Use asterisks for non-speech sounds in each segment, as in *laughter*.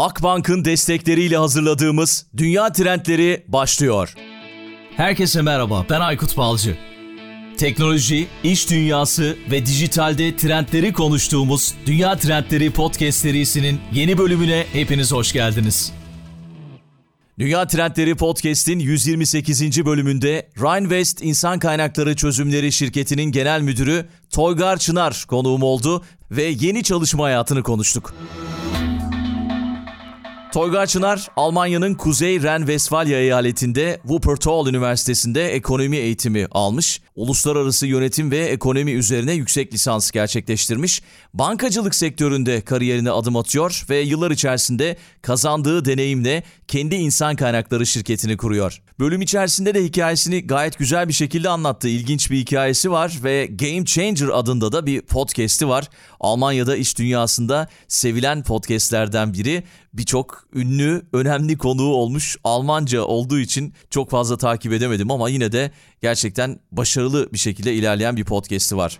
Akbank'ın destekleriyle hazırladığımız Dünya Trendleri başlıyor. Herkese merhaba, ben Aykut Balcı. Teknoloji, iş dünyası ve dijitalde trendleri konuştuğumuz Dünya Trendleri Podcast serisinin yeni bölümüne hepiniz hoş geldiniz. Dünya Trendleri Podcast'in 128. bölümünde Rhinevest İnsan Kaynakları Çözümleri Şirketi'nin genel müdürü Toygar Çınar konuğum oldu ve yeni çalışma hayatını konuştuk. Toygar Çınar, Almanya'nın Kuzey Ren-Vesfalya eyaletinde Wuppertal Üniversitesi'nde ekonomi eğitimi almış. Uluslararası yönetim ve ekonomi üzerine yüksek lisans gerçekleştirmiş. Bankacılık sektöründe kariyerine adım atıyor ve yıllar içerisinde kazandığı deneyimle kendi insan kaynakları şirketini kuruyor. Bölüm içerisinde de hikayesini gayet güzel bir şekilde anlattı. İlginç bir hikayesi var ve Game Changer adında da bir podcast'i var. Almanya'da iş dünyasında sevilen podcast'lerden biri. Birçok ünlü, önemli konuğu olmuş. Almanca olduğu için çok fazla takip edemedim ama yine de gerçekten başarılı bir şekilde ilerleyen bir podcast'i var.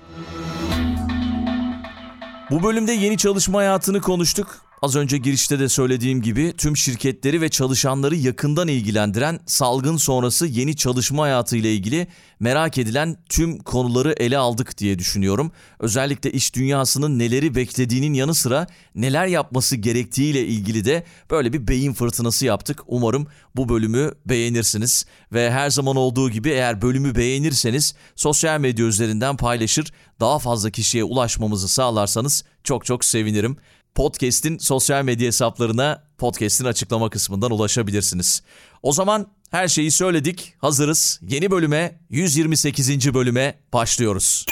Bu bölümde yeni çalışma hayatını konuştuk. Az önce girişte de söylediğim gibi tüm şirketleri ve çalışanları yakından ilgilendiren salgın sonrası yeni çalışma hayatı ile ilgili merak edilen tüm konuları ele aldık diye düşünüyorum. Özellikle iş dünyasının neleri beklediğinin yanı sıra neler yapması gerektiğiyle ilgili de böyle bir beyin fırtınası yaptık. Umarım bu bölümü beğenirsiniz ve her zaman olduğu gibi eğer bölümü beğenirseniz sosyal medya üzerinden paylaşır, daha fazla kişiye ulaşmamızı sağlarsanız çok çok sevinirim. Podcast'in sosyal medya hesaplarına podcast'in açıklama kısmından ulaşabilirsiniz. O zaman her şeyi söyledik, hazırız. Yeni bölüme, 128. bölüme başlıyoruz.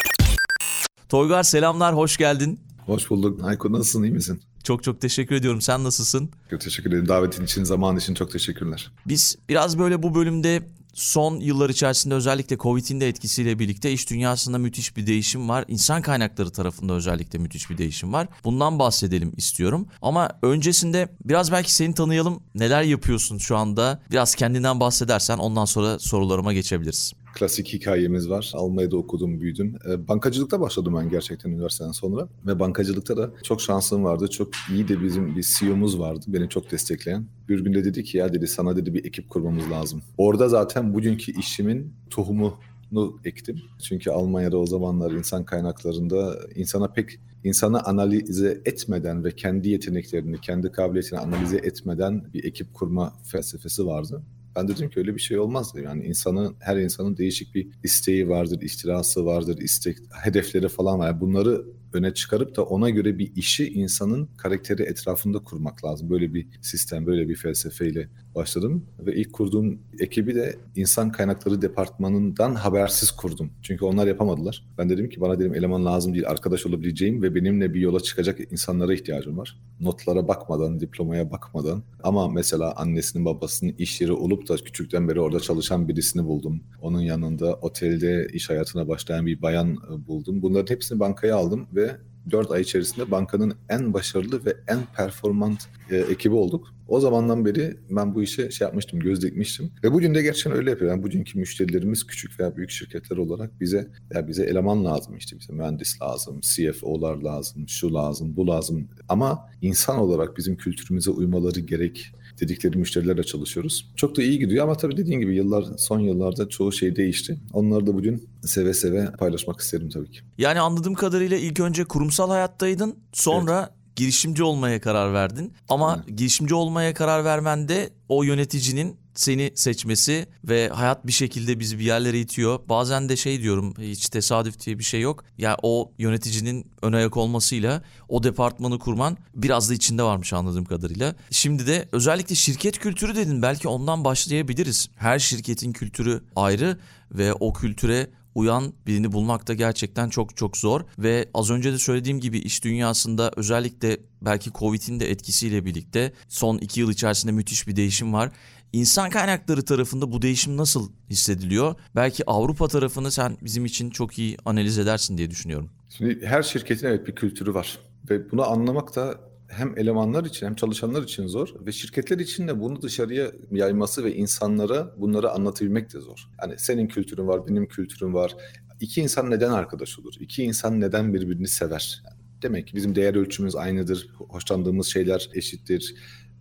Toygar selamlar, hoş geldin. Hoş bulduk. Ayko nasılsın, iyi misin? Çok çok teşekkür ediyorum. Sen nasılsın? Çok teşekkür ederim. Davetin için, zaman için çok teşekkürler. Biz biraz böyle bu bölümde son yıllar içerisinde özellikle Covid'in de etkisiyle birlikte iş dünyasında müthiş bir değişim var. İnsan kaynakları tarafında özellikle müthiş bir değişim var. Bundan bahsedelim istiyorum. Ama öncesinde biraz belki seni tanıyalım. Neler yapıyorsun şu anda? Biraz kendinden bahsedersen ondan sonra sorularıma geçebiliriz klasik hikayemiz var. Almanya'da okudum, büyüdüm. E, bankacılıkta başladım ben gerçekten üniversiteden sonra. Ve bankacılıkta da çok şansım vardı. Çok iyi de bizim bir CEO'muz vardı. Beni çok destekleyen. Bir günde dedi ki ya dedi sana dedi bir ekip kurmamız lazım. Orada zaten bugünkü işimin tohumunu ektim. Çünkü Almanya'da o zamanlar insan kaynaklarında insana pek insanı analize etmeden ve kendi yeteneklerini, kendi kabiliyetini analize etmeden bir ekip kurma felsefesi vardı. Ben dedim ki öyle bir şey olmaz. Yani insanın her insanın değişik bir isteği vardır, ihtirası vardır, istek hedefleri falan var. Bunları öne çıkarıp da ona göre bir işi insanın karakteri etrafında kurmak lazım. Böyle bir sistem, böyle bir felsefeyle başladım ve ilk kurduğum ekibi de insan kaynakları departmanından habersiz kurdum. Çünkü onlar yapamadılar. Ben dedim ki bana dedim eleman lazım değil, arkadaş olabileceğim ve benimle bir yola çıkacak insanlara ihtiyacım var. Notlara bakmadan, diplomaya bakmadan ama mesela annesinin babasının iş yeri olup da küçükten beri orada çalışan birisini buldum. Onun yanında otelde iş hayatına başlayan bir bayan e, buldum. Bunların hepsini bankaya aldım ve 4 ay içerisinde bankanın en başarılı ve en performant e, ekibi olduk. O zamandan beri ben bu işe şey yapmıştım, göz dikmiştim. Ve bugün de gerçekten öyle yapıyor. Yani bugünkü müşterilerimiz küçük veya büyük şirketler olarak bize ya bize eleman lazım işte bize mühendis lazım, CFO'lar lazım, şu lazım, bu lazım. Ama insan olarak bizim kültürümüze uymaları gerek dedikleri müşterilerle çalışıyoruz. Çok da iyi gidiyor ama tabii dediğin gibi yıllar son yıllarda çoğu şey değişti. Onları da bugün seve seve paylaşmak isterim tabii ki. Yani anladığım kadarıyla ilk önce kurumsal hayattaydın. Sonra evet girişimci olmaya karar verdin. Ama Hı. girişimci olmaya karar vermende o yöneticinin seni seçmesi ve hayat bir şekilde bizi bir yerlere itiyor. Bazen de şey diyorum hiç tesadüf diye bir şey yok. Ya yani o yöneticinin ön ayak olmasıyla o departmanı kurman biraz da içinde varmış anladığım kadarıyla. Şimdi de özellikle şirket kültürü dedin belki ondan başlayabiliriz. Her şirketin kültürü ayrı ve o kültüre uyan birini bulmak da gerçekten çok çok zor ve az önce de söylediğim gibi iş dünyasında özellikle belki Covid'in de etkisiyle birlikte son iki yıl içerisinde müthiş bir değişim var. İnsan kaynakları tarafında bu değişim nasıl hissediliyor? Belki Avrupa tarafını sen bizim için çok iyi analiz edersin diye düşünüyorum. Şimdi her şirketin evet bir kültürü var ve bunu anlamak da hem elemanlar için hem çalışanlar için zor ve şirketler için de bunu dışarıya yayması ve insanlara bunları anlatabilmek de zor. Yani senin kültürün var, benim kültürüm var. İki insan neden arkadaş olur? İki insan neden birbirini sever? Yani demek ki bizim değer ölçümüz aynıdır, hoşlandığımız şeyler eşittir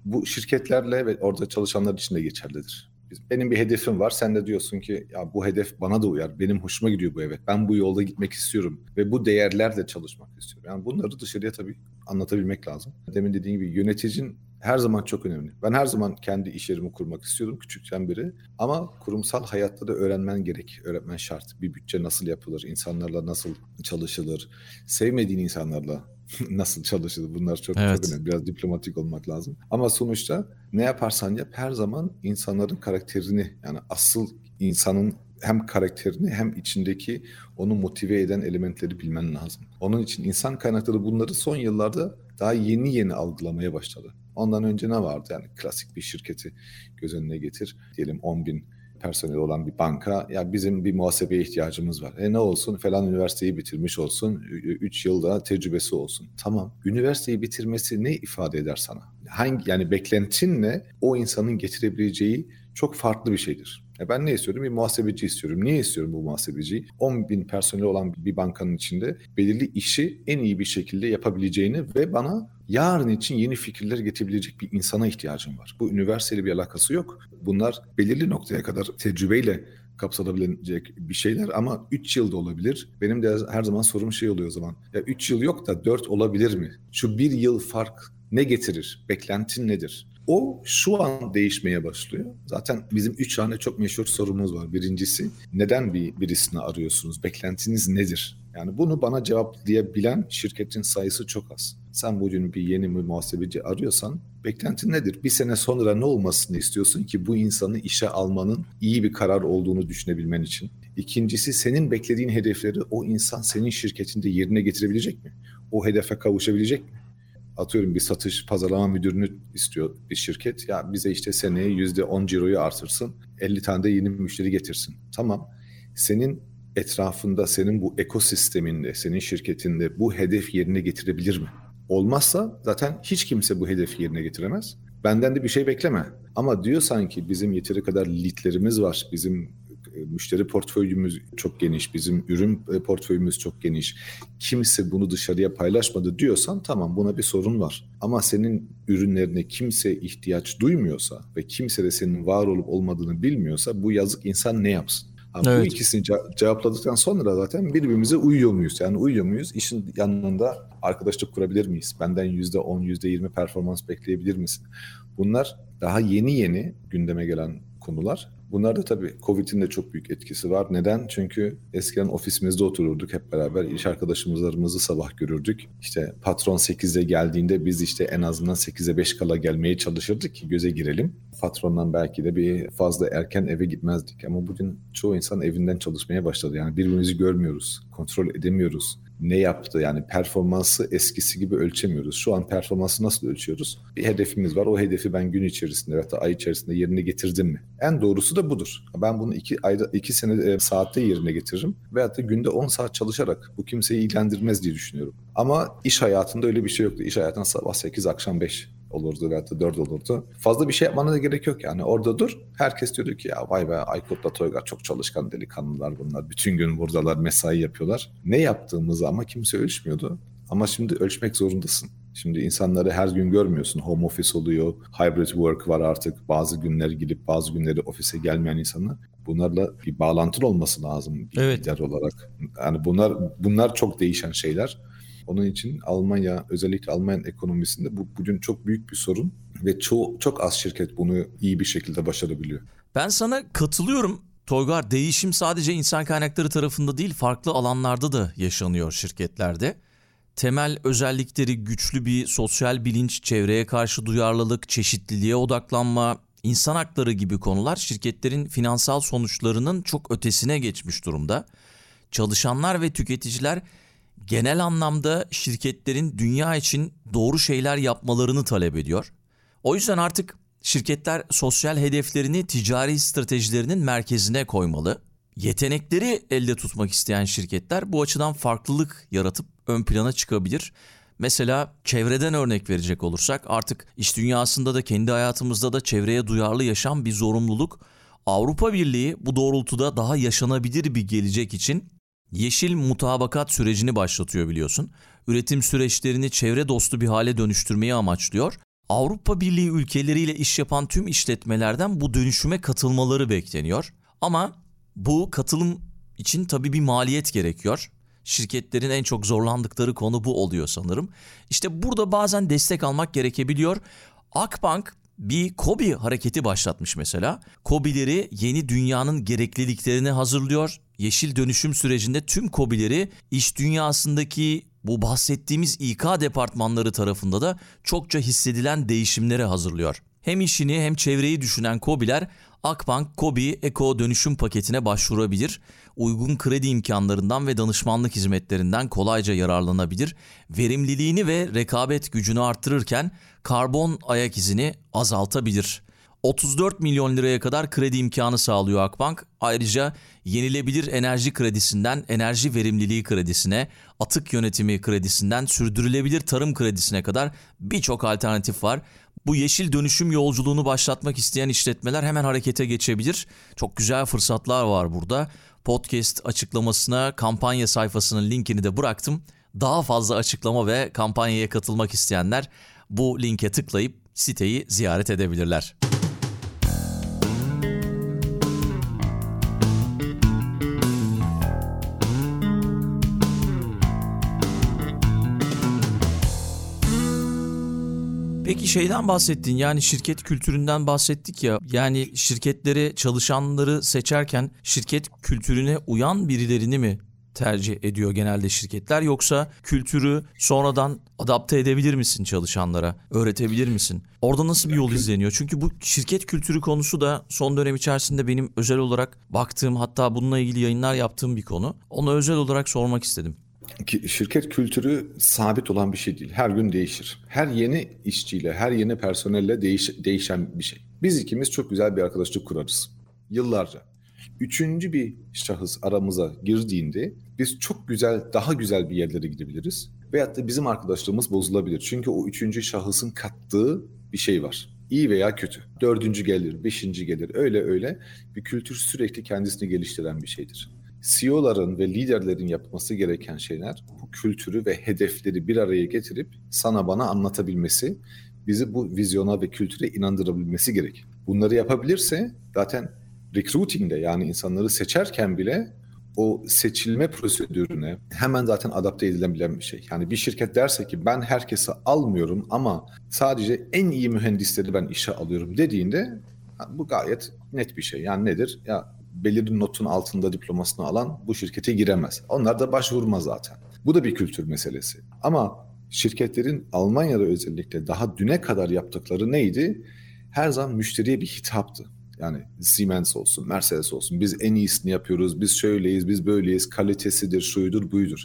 Bu şirketlerle ve orada çalışanlar için de geçerlidir. Benim bir hedefim var. Sen de diyorsun ki ya bu hedef bana da uyar. Benim hoşuma gidiyor bu evet. Ben bu yolda gitmek istiyorum ve bu değerlerle çalışmak istiyorum. Yani bunları dışarıya tabii anlatabilmek lazım. Demin dediğim gibi yöneticinin her zaman çok önemli. Ben her zaman kendi iş yerimi kurmak istiyordum küçükten beri. Ama kurumsal hayatta da öğrenmen gerek. Öğretmen şart. Bir bütçe nasıl yapılır? insanlarla nasıl çalışılır? Sevmediğin insanlarla *laughs* nasıl çalışılır? Bunlar çok, evet. çok önemli. Biraz diplomatik olmak lazım. Ama sonuçta ne yaparsan yap her zaman insanların karakterini yani asıl insanın hem karakterini hem içindeki onu motive eden elementleri bilmen lazım. Onun için insan kaynakları bunları son yıllarda daha yeni yeni algılamaya başladı. Ondan önce ne vardı? Yani klasik bir şirketi göz önüne getir. Diyelim 10 bin personel olan bir banka ya bizim bir muhasebeye ihtiyacımız var. E ne olsun falan üniversiteyi bitirmiş olsun 3 yılda tecrübesi olsun. Tamam üniversiteyi bitirmesi ne ifade eder sana? Hangi yani beklentinle o insanın getirebileceği çok farklı bir şeydir. E ben ne istiyorum? Bir muhasebeci istiyorum. Niye istiyorum bu muhasebeciyi? 10 bin personeli olan bir bankanın içinde belirli işi en iyi bir şekilde yapabileceğini ve bana yarın için yeni fikirler getirebilecek bir insana ihtiyacım var. Bu üniversiteli bir alakası yok. Bunlar belirli noktaya kadar tecrübeyle kapsanabilecek bir şeyler ama 3 yılda olabilir. Benim de her zaman sorum şey oluyor o zaman. Ya 3 yıl yok da 4 olabilir mi? Şu bir yıl fark ne getirir? Beklentin nedir? O şu an değişmeye başlıyor. Zaten bizim üç tane çok meşhur sorumuz var. Birincisi neden bir birisini arıyorsunuz? Beklentiniz nedir? Yani bunu bana cevaplayabilen şirketin sayısı çok az. Sen bugün bir yeni bir muhasebeci arıyorsan beklentin nedir? Bir sene sonra ne olmasını istiyorsun ki bu insanı işe almanın iyi bir karar olduğunu düşünebilmen için? İkincisi senin beklediğin hedefleri o insan senin şirketinde yerine getirebilecek mi? O hedefe kavuşabilecek mi? Atıyorum bir satış pazarlama müdürünü istiyor bir şirket. Ya bize işte seneye yüzde on ciroyu artırsın. 50 tane de yeni müşteri getirsin. Tamam. Senin etrafında, senin bu ekosisteminde, senin şirketinde bu hedef yerine getirebilir mi? Olmazsa zaten hiç kimse bu hedefi yerine getiremez. Benden de bir şey bekleme. Ama diyor sanki bizim yeteri kadar leadlerimiz var, bizim müşteri portföyümüz çok geniş, bizim ürün e, portföyümüz çok geniş. Kimse bunu dışarıya paylaşmadı diyorsan tamam buna bir sorun var. Ama senin ürünlerine kimse ihtiyaç duymuyorsa ve kimse de senin var olup olmadığını bilmiyorsa bu yazık insan ne yapsın? Ama evet. Bu ikisini cevapladıktan sonra zaten birbirimize uyuyor muyuz? Yani uyuyor muyuz? İşin yanında arkadaşlık kurabilir miyiz? Benden %10, %20 performans bekleyebilir misin? Bunlar daha yeni yeni gündeme gelen konular. Bunlar da tabii Covid'in de çok büyük etkisi var. Neden? Çünkü eskiden ofisimizde otururduk hep beraber. iş arkadaşımızlarımızı sabah görürdük. İşte patron 8'de geldiğinde biz işte en azından 8'e 5 kala gelmeye çalışırdık ki göze girelim. Patrondan belki de bir fazla erken eve gitmezdik. Ama bugün çoğu insan evinden çalışmaya başladı. Yani birbirimizi görmüyoruz, kontrol edemiyoruz ne yaptı yani performansı eskisi gibi ölçemiyoruz. Şu an performansı nasıl ölçüyoruz? Bir hedefimiz var. O hedefi ben gün içerisinde veya ay içerisinde yerine getirdim mi? En doğrusu da budur. Ben bunu iki ayda iki sene e, saatte yerine getiririm veyahut da günde 10 saat çalışarak bu kimseyi ilgilendirmez diye düşünüyorum. Ama iş hayatında öyle bir şey yoktu. İş hayatında sabah 8 akşam 5 olurdu veya da 4 olurdu. Fazla bir şey yapmana da gerek yok yani. Orada dur. Herkes diyordu ki ya vay be Aykut'la Toygar çok çalışkan delikanlılar bunlar. Bütün gün buradalar mesai yapıyorlar. Ne yaptığımızı ama kimse ölçmüyordu. Ama şimdi ölçmek zorundasın. Şimdi insanları her gün görmüyorsun. Home office oluyor, hybrid work var artık. Bazı günler gidip bazı günleri ofise gelmeyen insanlar. Bunlarla bir bağlantın olması lazım bir evet. lider olarak. Yani bunlar bunlar çok değişen şeyler. Onun için Almanya özellikle Alman ekonomisinde bu bugün çok büyük bir sorun ve çok çok az şirket bunu iyi bir şekilde başarabiliyor. Ben sana katılıyorum. Toygar değişim sadece insan kaynakları tarafında değil farklı alanlarda da yaşanıyor şirketlerde. Temel özellikleri güçlü bir sosyal bilinç, çevreye karşı duyarlılık, çeşitliliğe odaklanma, insan hakları gibi konular şirketlerin finansal sonuçlarının çok ötesine geçmiş durumda. Çalışanlar ve tüketiciler genel anlamda şirketlerin dünya için doğru şeyler yapmalarını talep ediyor. O yüzden artık şirketler sosyal hedeflerini ticari stratejilerinin merkezine koymalı. Yetenekleri elde tutmak isteyen şirketler bu açıdan farklılık yaratıp ön plana çıkabilir. Mesela çevreden örnek verecek olursak artık iş dünyasında da kendi hayatımızda da çevreye duyarlı yaşam bir zorunluluk. Avrupa Birliği bu doğrultuda daha yaşanabilir bir gelecek için Yeşil mutabakat sürecini başlatıyor biliyorsun. Üretim süreçlerini çevre dostu bir hale dönüştürmeyi amaçlıyor. Avrupa Birliği ülkeleriyle iş yapan tüm işletmelerden bu dönüşüme katılmaları bekleniyor. Ama bu katılım için tabii bir maliyet gerekiyor. Şirketlerin en çok zorlandıkları konu bu oluyor sanırım. İşte burada bazen destek almak gerekebiliyor. Akbank bir KOBİ hareketi başlatmış mesela. KOBİ'leri yeni dünyanın gerekliliklerini hazırlıyor. Yeşil dönüşüm sürecinde tüm KOBİ'leri iş dünyasındaki bu bahsettiğimiz İK departmanları tarafında da çokça hissedilen değişimlere hazırlıyor. Hem işini hem çevreyi düşünen KOBİ'ler Akbank KOBİ Eko dönüşüm paketine başvurabilir. Uygun kredi imkanlarından ve danışmanlık hizmetlerinden kolayca yararlanabilir. Verimliliğini ve rekabet gücünü artırırken karbon ayak izini azaltabilir. 34 milyon liraya kadar kredi imkanı sağlıyor Akbank. Ayrıca yenilebilir enerji kredisinden enerji verimliliği kredisine, atık yönetimi kredisinden sürdürülebilir tarım kredisine kadar birçok alternatif var. Bu yeşil dönüşüm yolculuğunu başlatmak isteyen işletmeler hemen harekete geçebilir. Çok güzel fırsatlar var burada. Podcast açıklamasına kampanya sayfasının linkini de bıraktım. Daha fazla açıklama ve kampanyaya katılmak isteyenler bu linke tıklayıp siteyi ziyaret edebilirler. Peki şeyden bahsettin yani şirket kültüründen bahsettik ya yani şirketleri çalışanları seçerken şirket kültürüne uyan birilerini mi tercih ediyor genelde şirketler yoksa kültürü sonradan adapte edebilir misin çalışanlara? Öğretebilir misin? Orada nasıl bir yol izleniyor? Çünkü bu şirket kültürü konusu da son dönem içerisinde benim özel olarak baktığım hatta bununla ilgili yayınlar yaptığım bir konu. Onu özel olarak sormak istedim. Şirket kültürü sabit olan bir şey değil. Her gün değişir. Her yeni işçiyle, her yeni personelle değiş, değişen bir şey. Biz ikimiz çok güzel bir arkadaşlık kurarız. Yıllarca. Üçüncü bir şahıs aramıza girdiğinde biz çok güzel, daha güzel bir yerlere gidebiliriz. Veyahut da bizim arkadaşlığımız bozulabilir. Çünkü o üçüncü şahısın kattığı bir şey var. İyi veya kötü. Dördüncü gelir, beşinci gelir. Öyle öyle bir kültür sürekli kendisini geliştiren bir şeydir. CEO'ların ve liderlerin yapması gereken şeyler bu kültürü ve hedefleri bir araya getirip sana bana anlatabilmesi, bizi bu vizyona ve kültüre inandırabilmesi gerek. Bunları yapabilirse zaten recruiting'de yani insanları seçerken bile o seçilme prosedürüne hemen zaten adapte edilebilen bir şey. Yani bir şirket derse ki ben herkesi almıyorum ama sadece en iyi mühendisleri ben işe alıyorum dediğinde bu gayet net bir şey. Yani nedir? Ya belirli notun altında diplomasını alan bu şirkete giremez. Onlar da başvurmaz zaten. Bu da bir kültür meselesi. Ama şirketlerin Almanya'da özellikle daha düne kadar yaptıkları neydi? Her zaman müşteriye bir hitaptı. Yani Siemens olsun, Mercedes olsun. Biz en iyisini yapıyoruz, biz şöyleyiz, biz böyleyiz, kalitesidir, şuydur, buydur.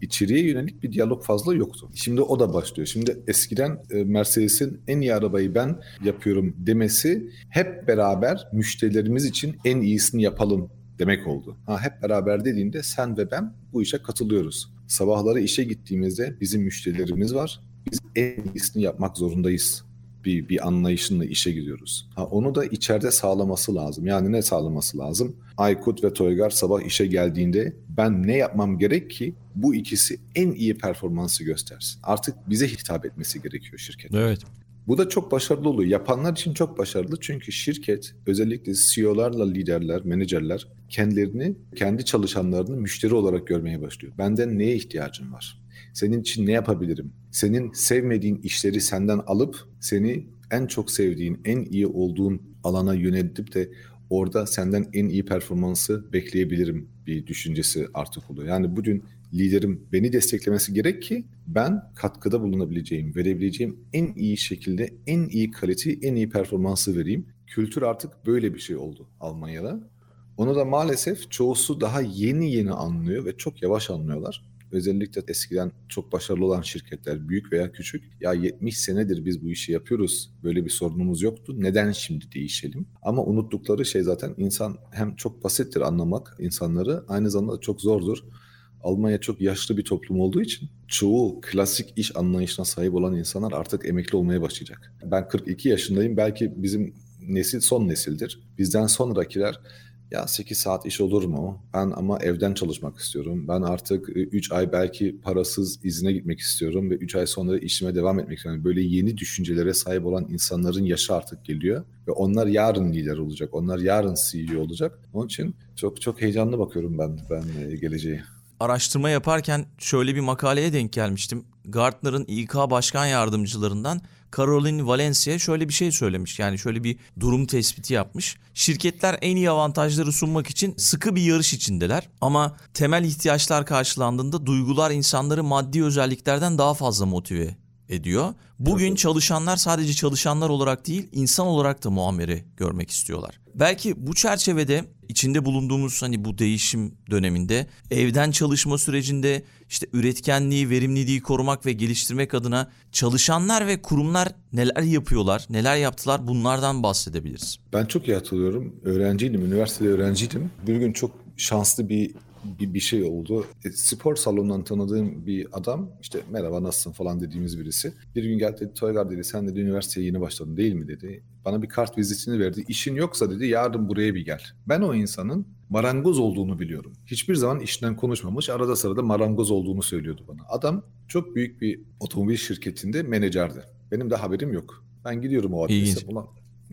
İçeriye yönelik bir diyalog fazla yoktu. Şimdi o da başlıyor. Şimdi eskiden e, Mercedes'in en iyi arabayı ben yapıyorum demesi hep beraber müşterilerimiz için en iyisini yapalım demek oldu. Ha hep beraber dediğinde sen ve ben bu işe katılıyoruz. Sabahları işe gittiğimizde bizim müşterilerimiz var. Biz en iyisini yapmak zorundayız bir, bir anlayışınla işe gidiyoruz. Ha, onu da içeride sağlaması lazım. Yani ne sağlaması lazım? Aykut ve Toygar sabah işe geldiğinde ben ne yapmam gerek ki bu ikisi en iyi performansı göstersin. Artık bize hitap etmesi gerekiyor şirket. Evet. Bu da çok başarılı oluyor. Yapanlar için çok başarılı çünkü şirket özellikle CEO'larla liderler, menajerler kendilerini, kendi çalışanlarını müşteri olarak görmeye başlıyor. Benden neye ihtiyacın var? Senin için ne yapabilirim? Senin sevmediğin işleri senden alıp seni en çok sevdiğin, en iyi olduğun alana yöneltip de orada senden en iyi performansı bekleyebilirim bir düşüncesi artık oluyor. Yani bugün liderim beni desteklemesi gerek ki ben katkıda bulunabileceğim, verebileceğim en iyi şekilde en iyi kalite, en iyi performansı vereyim. Kültür artık böyle bir şey oldu Almanya'da. Onu da maalesef çoğusu daha yeni yeni anlıyor ve çok yavaş anlıyorlar. Özellikle eskiden çok başarılı olan şirketler büyük veya küçük ya 70 senedir biz bu işi yapıyoruz. Böyle bir sorunumuz yoktu. Neden şimdi değişelim? Ama unuttukları şey zaten insan hem çok basittir anlamak insanları aynı zamanda çok zordur. Almanya çok yaşlı bir toplum olduğu için çoğu klasik iş anlayışına sahip olan insanlar artık emekli olmaya başlayacak. Ben 42 yaşındayım. Belki bizim nesil son nesildir. Bizden sonrakiler Ya 8 saat iş olur mu? Ben ama evden çalışmak istiyorum. Ben artık 3 ay belki parasız izine gitmek istiyorum ve 3 ay sonra işime devam etmek istiyorum. Böyle yeni düşüncelere sahip olan insanların yaşı artık geliyor ve onlar yarın lider olacak. Onlar yarın CEO olacak. Onun için çok çok heyecanlı bakıyorum ben ben e, geleceğe araştırma yaparken şöyle bir makaleye denk gelmiştim. Gartner'ın İK başkan yardımcılarından Caroline Valencia şöyle bir şey söylemiş. Yani şöyle bir durum tespiti yapmış. Şirketler en iyi avantajları sunmak için sıkı bir yarış içindeler. Ama temel ihtiyaçlar karşılandığında duygular insanları maddi özelliklerden daha fazla motive ediyor. Bugün çalışanlar sadece çalışanlar olarak değil, insan olarak da muamere görmek istiyorlar. Belki bu çerçevede içinde bulunduğumuz hani bu değişim döneminde evden çalışma sürecinde işte üretkenliği, verimliliği korumak ve geliştirmek adına çalışanlar ve kurumlar neler yapıyorlar, neler yaptılar bunlardan bahsedebiliriz. Ben çok iyi hatırlıyorum. Öğrenciydim, üniversitede öğrenciydim. Bir gün çok şanslı bir bir, bir şey oldu. E, spor salonundan tanıdığım bir adam işte merhaba nasılsın falan dediğimiz birisi. Bir gün geldi dedi Toygar dedi sen dedi üniversiteye yeni başladın değil mi dedi. Bana bir kart vizitini verdi. İşin yoksa dedi yarın buraya bir gel. Ben o insanın marangoz olduğunu biliyorum. Hiçbir zaman işten konuşmamış. Arada sırada marangoz olduğunu söylüyordu bana. Adam çok büyük bir otomobil şirketinde menajerdi. Benim de haberim yok. Ben gidiyorum o adrese. Ulan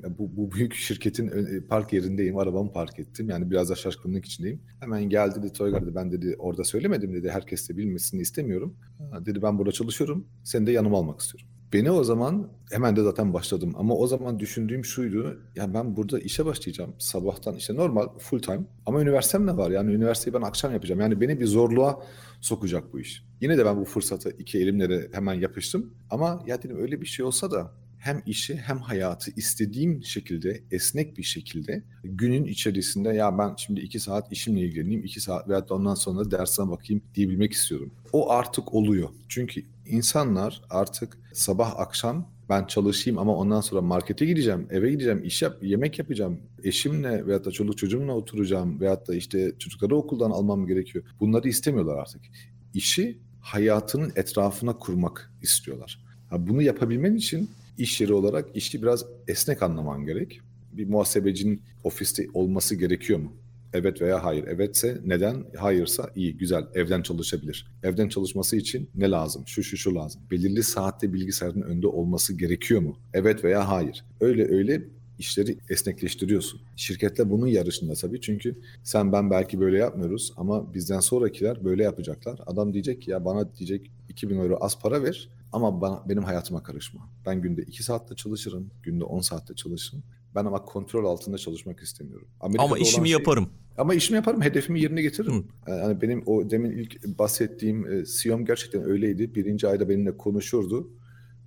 bu, bu büyük şirketin e, park yerindeyim. Arabamı park ettim. Yani biraz da şaşkınlık içindeyim. Hemen geldi dedi Toygar dedi ben dedi orada söylemedim dedi. Herkes de bilmesini istemiyorum. Ha, dedi ben burada çalışıyorum. Seni de yanıma almak istiyorum. Beni o zaman hemen de zaten başladım ama o zaman düşündüğüm şuydu ya ben burada işe başlayacağım sabahtan işte normal full time ama üniversitem ne var yani üniversiteyi ben akşam yapacağım yani beni bir zorluğa sokacak bu iş. Yine de ben bu fırsatı iki elimle de hemen yapıştım ama ya dedim öyle bir şey olsa da hem işi hem hayatı istediğim şekilde esnek bir şekilde günün içerisinde ya ben şimdi iki saat işimle ilgileneyim iki saat veya ondan sonra dersine bakayım diyebilmek istiyorum. O artık oluyor. Çünkü insanlar artık sabah akşam ben çalışayım ama ondan sonra markete gideceğim, eve gideceğim, iş yap, yemek yapacağım, eşimle veyahut da çoluk çocuğumla oturacağım veyahut da işte çocukları okuldan almam gerekiyor. Bunları istemiyorlar artık. İşi hayatının etrafına kurmak istiyorlar. Bunu yapabilmen için iş yeri olarak işi biraz esnek anlaman gerek. Bir muhasebecinin ofiste olması gerekiyor mu? Evet veya hayır. Evetse neden? Hayırsa iyi, güzel. Evden çalışabilir. Evden çalışması için ne lazım? Şu şu şu lazım. Belirli saatte bilgisayarın önünde olması gerekiyor mu? Evet veya hayır. Öyle öyle işleri esnekleştiriyorsun. Şirketler bunun yarışında tabii çünkü sen ben belki böyle yapmıyoruz ama bizden sonrakiler böyle yapacaklar. Adam diyecek ki ya bana diyecek 2000 euro az para ver ama bana, benim hayatıma karışma. Ben günde 2 saatte çalışırım, günde 10 saatte çalışırım. Ben ama kontrol altında çalışmak istemiyorum. Amerika'da ama işimi şey, yaparım. Ama işimi yaparım, hedefimi yerine getiririm. Hı. Yani benim o demin ilk bahsettiğim e, CEO'm gerçekten öyleydi. Birinci ayda benimle konuşurdu.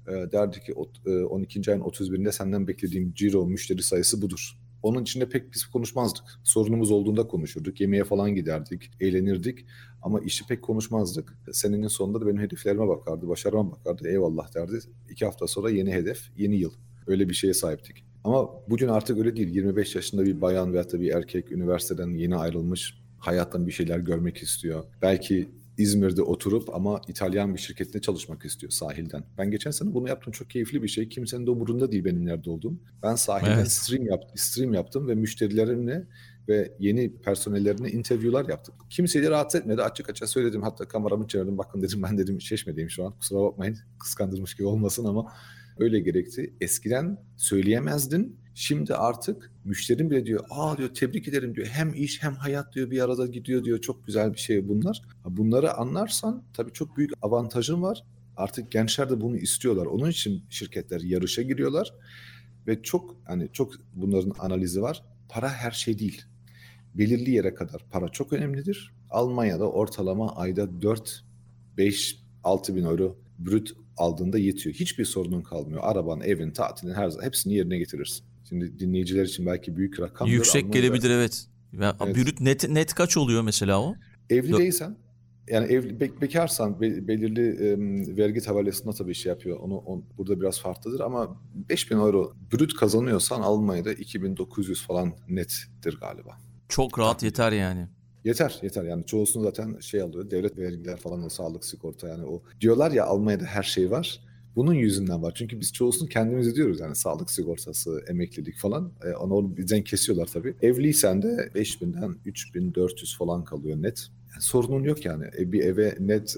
E, derdi ki 12. E, ayın 31'inde senden beklediğim ciro müşteri sayısı budur. Onun içinde pek biz konuşmazdık. Sorunumuz olduğunda konuşurduk. Yemeğe falan giderdik, eğlenirdik. Ama işi pek konuşmazdık. Senenin sonunda da benim hedeflerime bakardı, başarıma bakardı. Eyvallah derdi. İki hafta sonra yeni hedef, yeni yıl. Öyle bir şeye sahiptik. Ama bugün artık öyle değil. 25 yaşında bir bayan veya da bir erkek üniversiteden yeni ayrılmış hayattan bir şeyler görmek istiyor. Belki İzmir'de oturup ama İtalyan bir şirketinde çalışmak istiyor sahilden. Ben geçen sene bunu yaptım. Çok keyifli bir şey. Kimsenin de umurunda değil benim nerede olduğum. Ben sahilden evet. stream, yap, stream yaptım ve müşterilerimle ve yeni personellerine interview'lar yaptım. Kimseyi rahatsız etmedi. Açık açık söyledim. Hatta kameramı çevirdim. Bakın dedim ben dedim çeşmedeyim şu an. Kusura bakmayın. Kıskandırmış gibi olmasın ama öyle gerekti. Eskiden söyleyemezdin. Şimdi artık müşterim bile diyor, aa diyor tebrik ederim diyor. Hem iş hem hayat diyor bir arada gidiyor diyor. Çok güzel bir şey bunlar. Bunları anlarsan tabii çok büyük avantajın var. Artık gençler de bunu istiyorlar. Onun için şirketler yarışa giriyorlar ve çok hani çok bunların analizi var. Para her şey değil. Belirli yere kadar para çok önemlidir. Almanya'da ortalama ayda 4 5 6 bin euro brüt aldığında yetiyor. Hiçbir sorunun kalmıyor. Araban, evin, tatilin her hepsini yerine getirirsin. Şimdi dinleyiciler için belki büyük rakam. Yüksek gelebilir evet. Ya, evet. Brüt net, net kaç oluyor mesela o? Evli değilsen yani ev be, bekarsan be, belirli e, vergi tabelasında tabii şey yapıyor. Onu on, burada biraz farklıdır ama 5000 euro brüt kazanıyorsan Almanya'da 2900 falan nettir galiba. Çok rahat yeter yani. Yeter yeter yani çoğusunu zaten şey alıyor devlet vergiler falan o sağlık sigorta yani o diyorlar ya Almanya'da her şey var Bunun yüzünden var. Çünkü biz çoğusunu kendimiz ödüyoruz. Yani sağlık sigortası, emeklilik falan. E, onu bizden kesiyorlar tabii. Evliysen de 5000'den 3400 falan kalıyor net. Yani sorunun yok yani. E, bir eve net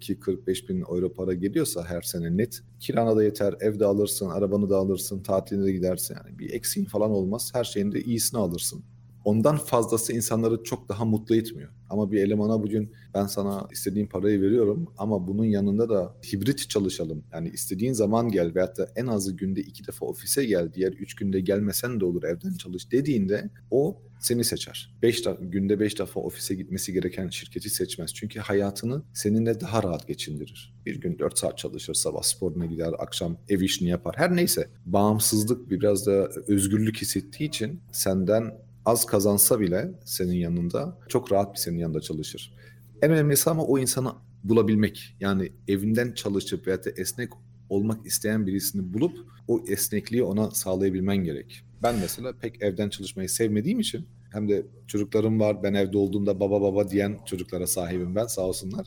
42-45 bin euro para geliyorsa her sene net. Kirana da yeter, evde alırsın, arabanı da alırsın, tatiline de gidersin. Yani bir eksiğin falan olmaz. Her şeyin de iyisini alırsın ondan fazlası insanları çok daha mutlu etmiyor. Ama bir elemana bugün ben sana istediğin parayı veriyorum ama bunun yanında da hibrit çalışalım. Yani istediğin zaman gel veyahut da en azı günde iki defa ofise gel, diğer üç günde gelmesen de olur evden çalış dediğinde o seni seçer. Beş günde beş defa ofise gitmesi gereken şirketi seçmez. Çünkü hayatını seninle daha rahat geçindirir. Bir gün dört saat çalışır, sabah sporuna gider, akşam ev işini yapar. Her neyse bağımsızlık biraz da özgürlük hissettiği için senden az kazansa bile senin yanında çok rahat bir senin yanında çalışır. En önemlisi ama o insanı bulabilmek. Yani evinden çalışıp veya da esnek olmak isteyen birisini bulup o esnekliği ona sağlayabilmen gerek. Ben mesela pek evden çalışmayı sevmediğim için hem de çocuklarım var. Ben evde olduğumda baba baba diyen çocuklara sahibim ben sağ olsunlar.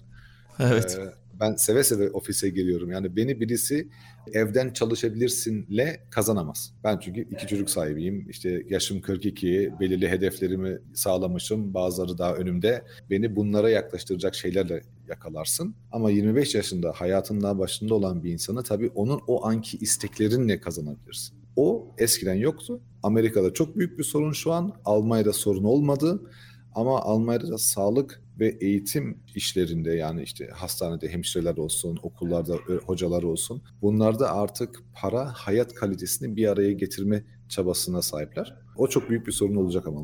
*laughs* Evet. Ee, ben seve seve ofise geliyorum. Yani beni birisi evden çalışabilirsinle kazanamaz. Ben çünkü iki çocuk sahibiyim. İşte yaşım 42, belirli hedeflerimi sağlamışım. Bazıları daha önümde. Beni bunlara yaklaştıracak şeylerle yakalarsın. Ama 25 yaşında hayatın daha başında olan bir insanı tabii onun o anki isteklerinle kazanabilirsin. O eskiden yoktu. Amerika'da çok büyük bir sorun şu an. Almanya'da sorun olmadı. Ama Almanya'da da sağlık ve eğitim işlerinde yani işte hastanede hemşireler olsun, okullarda hocalar olsun bunlarda artık para hayat kalitesini bir araya getirme çabasına sahipler. O çok büyük bir sorun olacak ama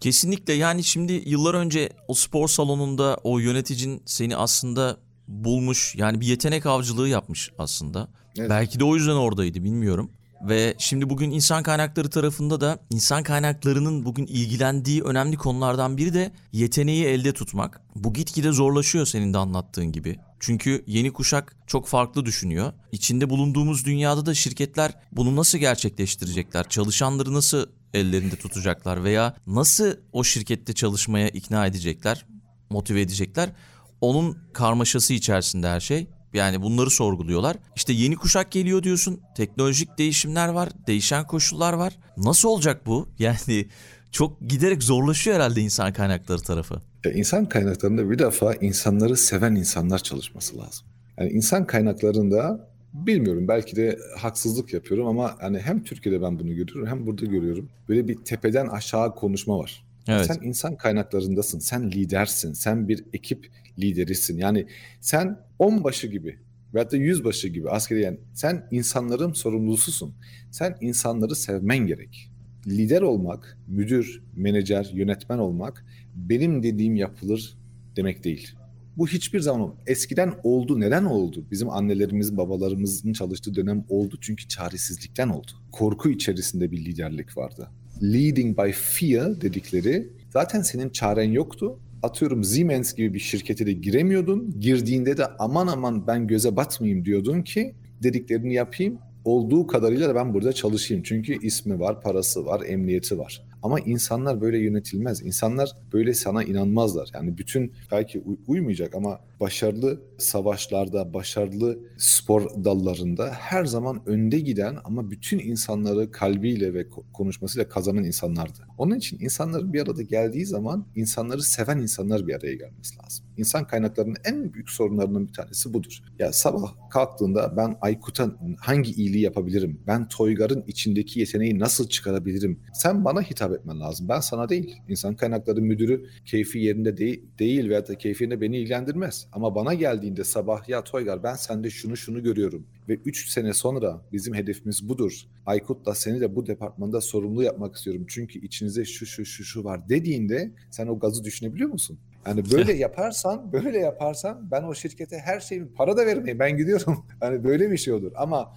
Kesinlikle yani şimdi yıllar önce o spor salonunda o yöneticin seni aslında bulmuş yani bir yetenek avcılığı yapmış aslında. Evet. Belki de o yüzden oradaydı bilmiyorum. Ve şimdi bugün insan kaynakları tarafında da insan kaynaklarının bugün ilgilendiği önemli konulardan biri de yeteneği elde tutmak. Bu gitgide zorlaşıyor senin de anlattığın gibi. Çünkü yeni kuşak çok farklı düşünüyor. İçinde bulunduğumuz dünyada da şirketler bunu nasıl gerçekleştirecekler? Çalışanları nasıl ellerinde tutacaklar veya nasıl o şirkette çalışmaya ikna edecekler, motive edecekler? Onun karmaşası içerisinde her şey. Yani bunları sorguluyorlar. İşte yeni kuşak geliyor diyorsun. Teknolojik değişimler var. Değişen koşullar var. Nasıl olacak bu? *laughs* Yani çok giderek zorlaşıyor herhalde insan kaynakları tarafı. Ya insan kaynaklarında bir defa insanları seven insanlar çalışması lazım. Yani insan kaynaklarında bilmiyorum belki de haksızlık yapıyorum ama hani hem Türkiye'de ben bunu görüyorum hem burada görüyorum. Böyle bir tepeden aşağı konuşma var. Evet. Sen insan kaynaklarındasın, sen lidersin, sen bir ekip liderisin. Yani sen onbaşı gibi veyahut da yüzbaşı gibi askeri yani sen insanların sorumlususun. Sen insanları sevmen gerek. Lider olmak, müdür, menajer, yönetmen olmak benim dediğim yapılır demek değil. Bu hiçbir zaman eskiden oldu. Neden oldu? Bizim annelerimiz, babalarımızın çalıştığı dönem oldu çünkü çaresizlikten oldu. Korku içerisinde bir liderlik vardı. Leading by fear dedikleri zaten senin çaren yoktu atıyorum Siemens gibi bir şirkete de giremiyordun. Girdiğinde de aman aman ben göze batmayayım diyordun ki dediklerini yapayım. Olduğu kadarıyla da ben burada çalışayım. Çünkü ismi var, parası var, emniyeti var. Ama insanlar böyle yönetilmez. İnsanlar böyle sana inanmazlar. Yani bütün belki uymayacak ama başarılı savaşlarda, başarılı spor dallarında her zaman önde giden ama bütün insanları kalbiyle ve konuşmasıyla kazanan insanlardı. Onun için insanların bir arada geldiği zaman insanları seven insanlar bir araya gelmesi lazım. İnsan kaynaklarının en büyük sorunlarının bir tanesi budur. Ya sabah kalktığında ben Aykut'a hangi iyiliği yapabilirim? Ben Toygar'ın içindeki yeteneği nasıl çıkarabilirim? Sen bana hitap etmen lazım. Ben sana değil. İnsan kaynakları müdürü keyfi yerinde de- değil veya da keyfinde beni ilgilendirmez. Ama bana geldiğinde sabah ya Toygar ben sende şunu şunu görüyorum ve 3 sene sonra bizim hedefimiz budur. Aykut'la seni de bu departmanda sorumlu yapmak istiyorum. Çünkü içinize şu şu şu şu var dediğinde sen o gazı düşünebiliyor musun? Yani böyle *laughs* yaparsan, böyle yaparsan ben o şirkete her şeyi para da vermeyeyim. Ben gidiyorum. *laughs* Hani böyle bir şey olur. Ama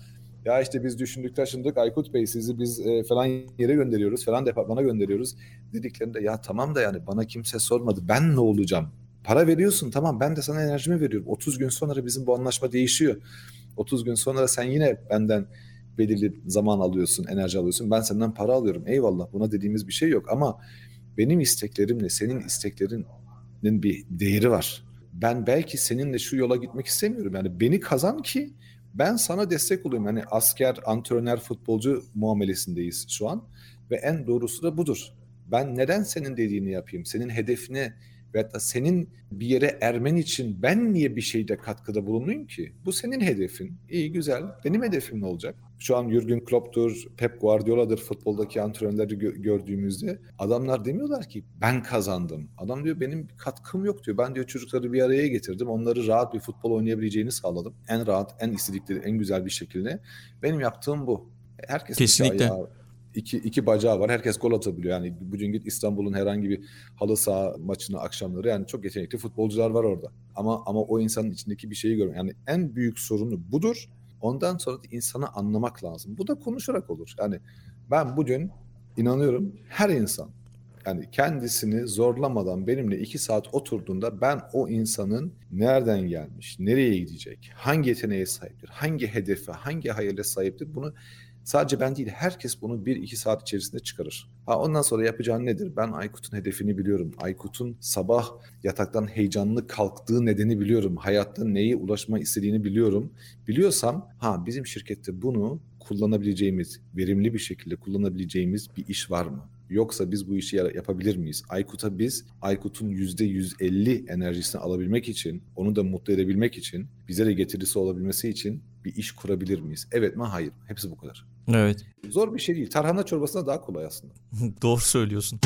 ya işte biz düşündük taşındık Aykut Bey sizi biz e, falan yere gönderiyoruz falan departmana gönderiyoruz dediklerinde ya tamam da yani bana kimse sormadı ben ne olacağım? Para veriyorsun tamam ben de sana enerjimi veriyorum. 30 gün sonra bizim bu anlaşma değişiyor. 30 gün sonra sen yine benden belirli zaman alıyorsun, enerji alıyorsun. Ben senden para alıyorum. Eyvallah buna dediğimiz bir şey yok ama benim isteklerimle senin isteklerinin bir değeri var. Ben belki seninle şu yola gitmek istemiyorum. Yani beni kazan ki Ben sana destek olayım. Hani asker, antrenör, futbolcu muamelesindeyiz şu an. Ve en doğrusu da budur. Ben neden senin dediğini yapayım? Senin hedefine veyahut da senin bir yere ermen için ben niye bir şeyde katkıda bulunayım ki? Bu senin hedefin. İyi güzel. Benim hedefim ne olacak? Şu an Jurgen Klopp'tur, Pep Guardiola'dır futboldaki antrenörleri gö- gördüğümüzde adamlar demiyorlar ki ben kazandım. Adam diyor benim bir katkım yok diyor. Ben diyor çocukları bir araya getirdim. Onları rahat bir futbol oynayabileceğini sağladım. En rahat, en istedikleri, en güzel bir şekilde. Benim yaptığım bu. Herkes Kesinlikle. Ayağı, iki, iki bacağı var. Herkes gol atabiliyor. Yani bugün git İstanbul'un herhangi bir halı saha maçını akşamları yani çok yetenekli futbolcular var orada. Ama ama o insanın içindeki bir şeyi görüyorum. Yani en büyük sorunu budur. Ondan sonra da insanı anlamak lazım. Bu da konuşarak olur. Yani ben bugün inanıyorum her insan yani kendisini zorlamadan benimle iki saat oturduğunda ben o insanın nereden gelmiş, nereye gidecek, hangi yeteneğe sahiptir, hangi hedefe, hangi hayale sahiptir bunu Sadece ben değil herkes bunu bir iki saat içerisinde çıkarır. Ha ondan sonra yapacağın nedir? Ben Aykut'un hedefini biliyorum. Aykut'un sabah yataktan heyecanlı kalktığı nedeni biliyorum. Hayatta neye ulaşma istediğini biliyorum. Biliyorsam ha bizim şirkette bunu kullanabileceğimiz, verimli bir şekilde kullanabileceğimiz bir iş var mı? Yoksa biz bu işi yapabilir miyiz? Aykut'a biz Aykut'un %150 enerjisini alabilmek için, onu da mutlu edebilmek için, bize de getirisi olabilmesi için bir iş kurabilir miyiz? Evet mi? Hayır. Hepsi bu kadar. Evet. Zor bir şey değil. Tarhana çorbasına daha kolay aslında. *laughs* Doğru söylüyorsun.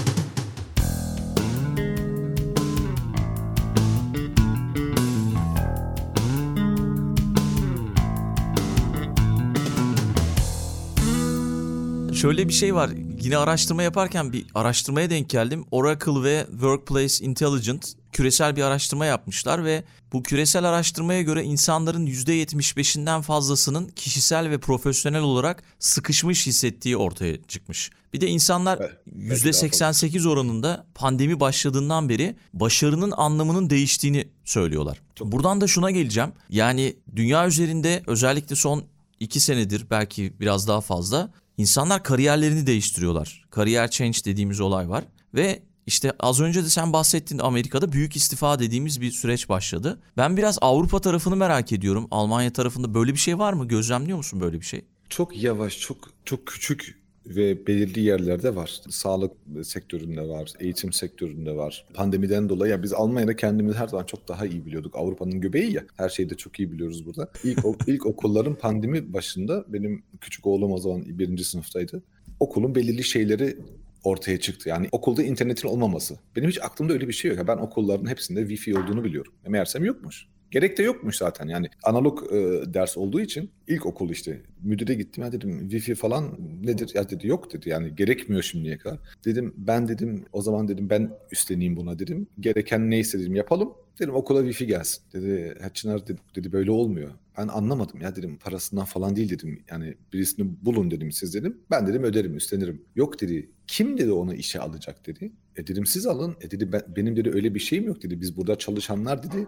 Şöyle bir şey var. Yine araştırma yaparken bir araştırmaya denk geldim. Oracle ve Workplace Intelligence küresel bir araştırma yapmışlar ve bu küresel araştırmaya göre insanların %75'inden fazlasının kişisel ve profesyonel olarak sıkışmış hissettiği ortaya çıkmış. Bir de insanlar evet, %88 oranında pandemi başladığından beri başarının anlamının değiştiğini söylüyorlar. Buradan da şuna geleceğim. Yani dünya üzerinde özellikle son iki senedir belki biraz daha fazla insanlar kariyerlerini değiştiriyorlar. Kariyer change dediğimiz olay var ve işte az önce de sen bahsettin Amerika'da büyük istifa dediğimiz bir süreç başladı. Ben biraz Avrupa tarafını merak ediyorum. Almanya tarafında böyle bir şey var mı? Gözlemliyor musun böyle bir şey? Çok yavaş, çok çok küçük ve belirli yerlerde var. Sağlık sektöründe var, eğitim sektöründe var. Pandemiden dolayı ya biz Almanya'da kendimizi her zaman çok daha iyi biliyorduk. Avrupa'nın göbeği ya. Her şeyi de çok iyi biliyoruz burada. İlk, *laughs* ilk okulların pandemi başında benim küçük oğlum o zaman birinci sınıftaydı. Okulun belirli şeyleri ortaya çıktı. Yani okulda internetin olmaması. Benim hiç aklımda öyle bir şey yok. Ben okulların hepsinde Wi-Fi olduğunu biliyorum. Meğersem yokmuş. Gerek de yokmuş zaten. Yani analog e, ders olduğu için ilk okul işte müdüre gittim. Ya dedim wifi falan nedir? Ya dedi yok dedi. Yani gerekmiyor şimdiye kadar. Dedim ben dedim o zaman dedim ben üstleneyim buna dedim. Gereken neyse dedim yapalım. Dedim okula wifi gelsin. Dedi Çınar dedi, dedi böyle olmuyor. Ben anlamadım. Ya dedim parasından falan değil dedim. Yani birisini bulun dedim siz dedim. Ben dedim öderim üstlenirim. Yok dedi. Kim dedi onu işe alacak dedi. E dedim siz alın. E dedi ben, benim dedi öyle bir şeyim yok dedi. Biz burada çalışanlar dedi